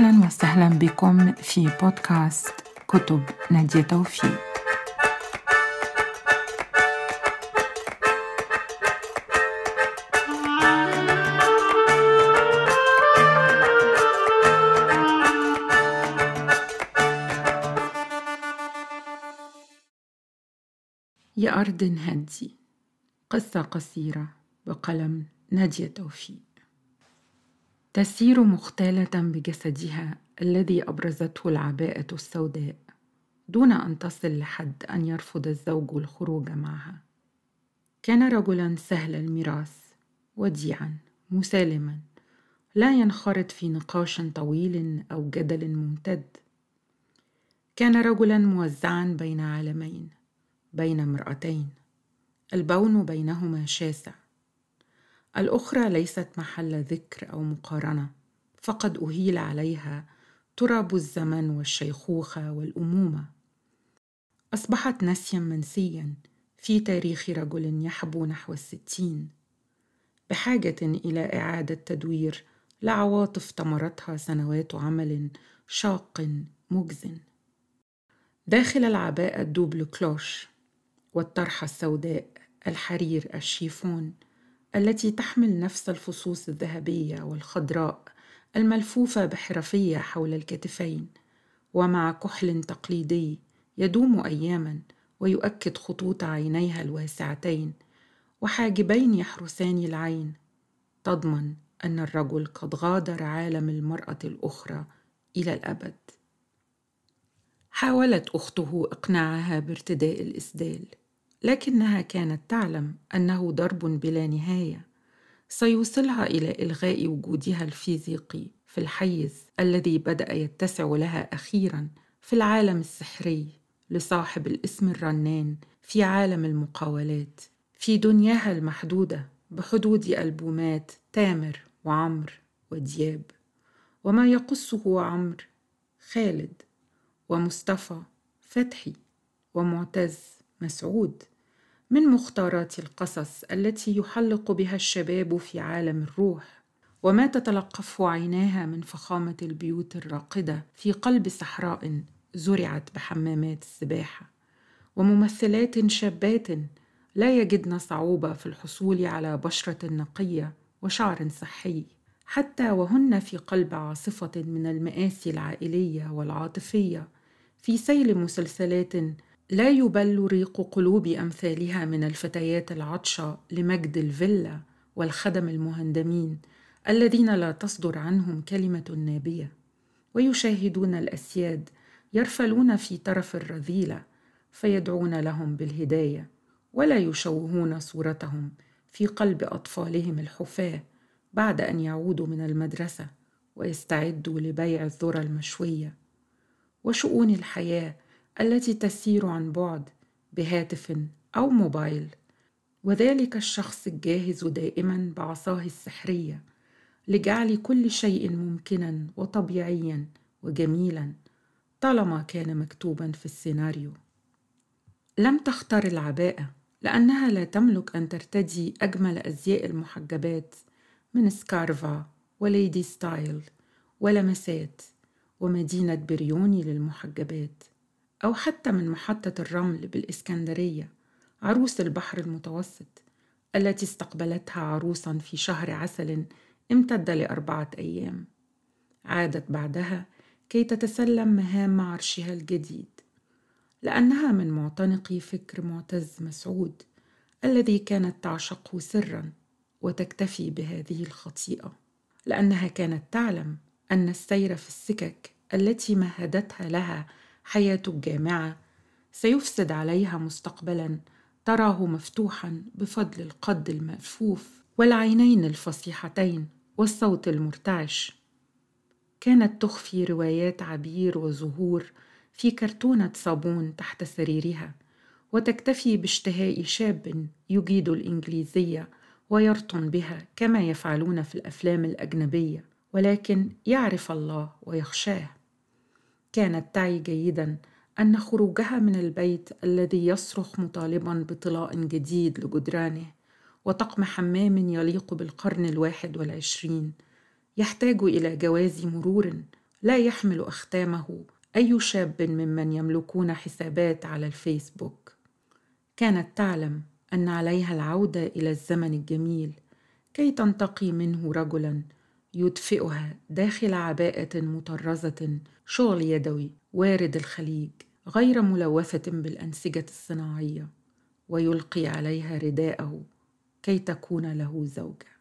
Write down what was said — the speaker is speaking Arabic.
أهلا وسهلا بكم في بودكاست كتب نادية توفيق. يا أرض هدي قصة قصيرة بقلم نادية توفيق. تسير مختالة بجسدها الذي أبرزته العباءة السوداء دون أن تصل لحد أن يرفض الزوج الخروج معها. كان رجلا سهل الميراث وديعا مسالما لا ينخرط في نقاش طويل أو جدل ممتد. كان رجلا موزعا بين عالمين بين امرأتين البون بينهما شاسع. الأخرى ليست محل ذكر أو مقارنة فقد أهيل عليها تراب الزمن والشيخوخة والأمومة. أصبحت نسيا منسيا في تاريخ رجل يحبو نحو الستين. بحاجة إلى إعادة تدوير لعواطف طمرتها سنوات عمل شاق مجز. داخل العباءة الدوبل كلوش والطرحة السوداء الحرير الشيفون التي تحمل نفس الفصوص الذهبية والخضراء الملفوفة بحرفية حول الكتفين ومع كحل تقليدي يدوم أياما ويؤكد خطوط عينيها الواسعتين وحاجبين يحرسان العين تضمن أن الرجل قد غادر عالم المرأة الأخرى إلى الأبد. حاولت أخته إقناعها بارتداء الإسدال. لكنها كانت تعلم أنه ضرب بلا نهاية. سيوصلها إلى إلغاء وجودها الفيزيقي في الحيز الذي بدأ يتسع لها أخيرا في العالم السحري لصاحب الاسم الرنان في عالم المقاولات. في دنياها المحدودة بحدود ألبومات تامر وعمر ودياب. وما يقصه عمرو خالد ومصطفى فتحي ومعتز. مسعود من مختارات القصص التي يحلق بها الشباب في عالم الروح وما تتلقفه عيناها من فخامة البيوت الراقدة في قلب صحراء زرعت بحمامات السباحة وممثلات شابات لا يجدن صعوبة في الحصول على بشرة نقية وشعر صحي حتى وهن في قلب عاصفة من المآسي العائلية والعاطفية في سيل مسلسلات لا يبل ريق قلوب أمثالها من الفتيات العطشة لمجد الفيلا والخدم المهندمين الذين لا تصدر عنهم كلمة نابية. ويشاهدون الأسياد يرفلون في طرف الرذيلة فيدعون لهم بالهداية ولا يشوهون صورتهم في قلب أطفالهم الحفاة بعد أن يعودوا من المدرسة ويستعدوا لبيع الذرى المشوية. وشؤون الحياة التي تسير عن بعد بهاتف أو موبايل. وذلك الشخص الجاهز دائما بعصاه السحرية لجعل كل شيء ممكنا وطبيعيا وجميلا طالما كان مكتوبا في السيناريو. لم تختر العباءة لأنها لا تملك أن ترتدي أجمل أزياء المحجبات من سكارفا و Lady Style ولمسات ومدينة بريوني للمحجبات. أو حتى من محطة الرمل بالإسكندرية عروس البحر المتوسط التي استقبلتها عروسا في شهر عسل امتد لأربعة أيام. عادت بعدها كي تتسلم مهام عرشها الجديد لأنها من معتنقي فكر معتز مسعود الذي كانت تعشقه سرا وتكتفي بهذه الخطيئة لأنها كانت تعلم أن السير في السكك التي مهدتها لها حياة الجامعة سيفسد عليها مستقبلا تراه مفتوحا بفضل القد الملفوف والعينين الفصيحتين والصوت المرتعش. كانت تخفي روايات عبير وزهور في كرتونة صابون تحت سريرها وتكتفي باشتهاء شاب يجيد الإنجليزية ويرطن بها كما يفعلون في الأفلام الأجنبية ولكن يعرف الله ويخشاه. كانت تعي جيدا أن خروجها من البيت الذي يصرخ مطالبا بطلاء جديد لجدرانه وطقم حمام يليق بالقرن الواحد والعشرين. يحتاج إلى جواز مرور لا يحمل أختامه أي شاب ممن يملكون حسابات على الفيسبوك. كانت تعلم أن عليها العودة إلى الزمن الجميل كي تنتقي منه رجلا يدفئها داخل عباءة مطرزة شغل يدوي وارد الخليج غير ملوثة بالأنسجة الصناعية ويلقي عليها رداءه كي تكون له زوجة.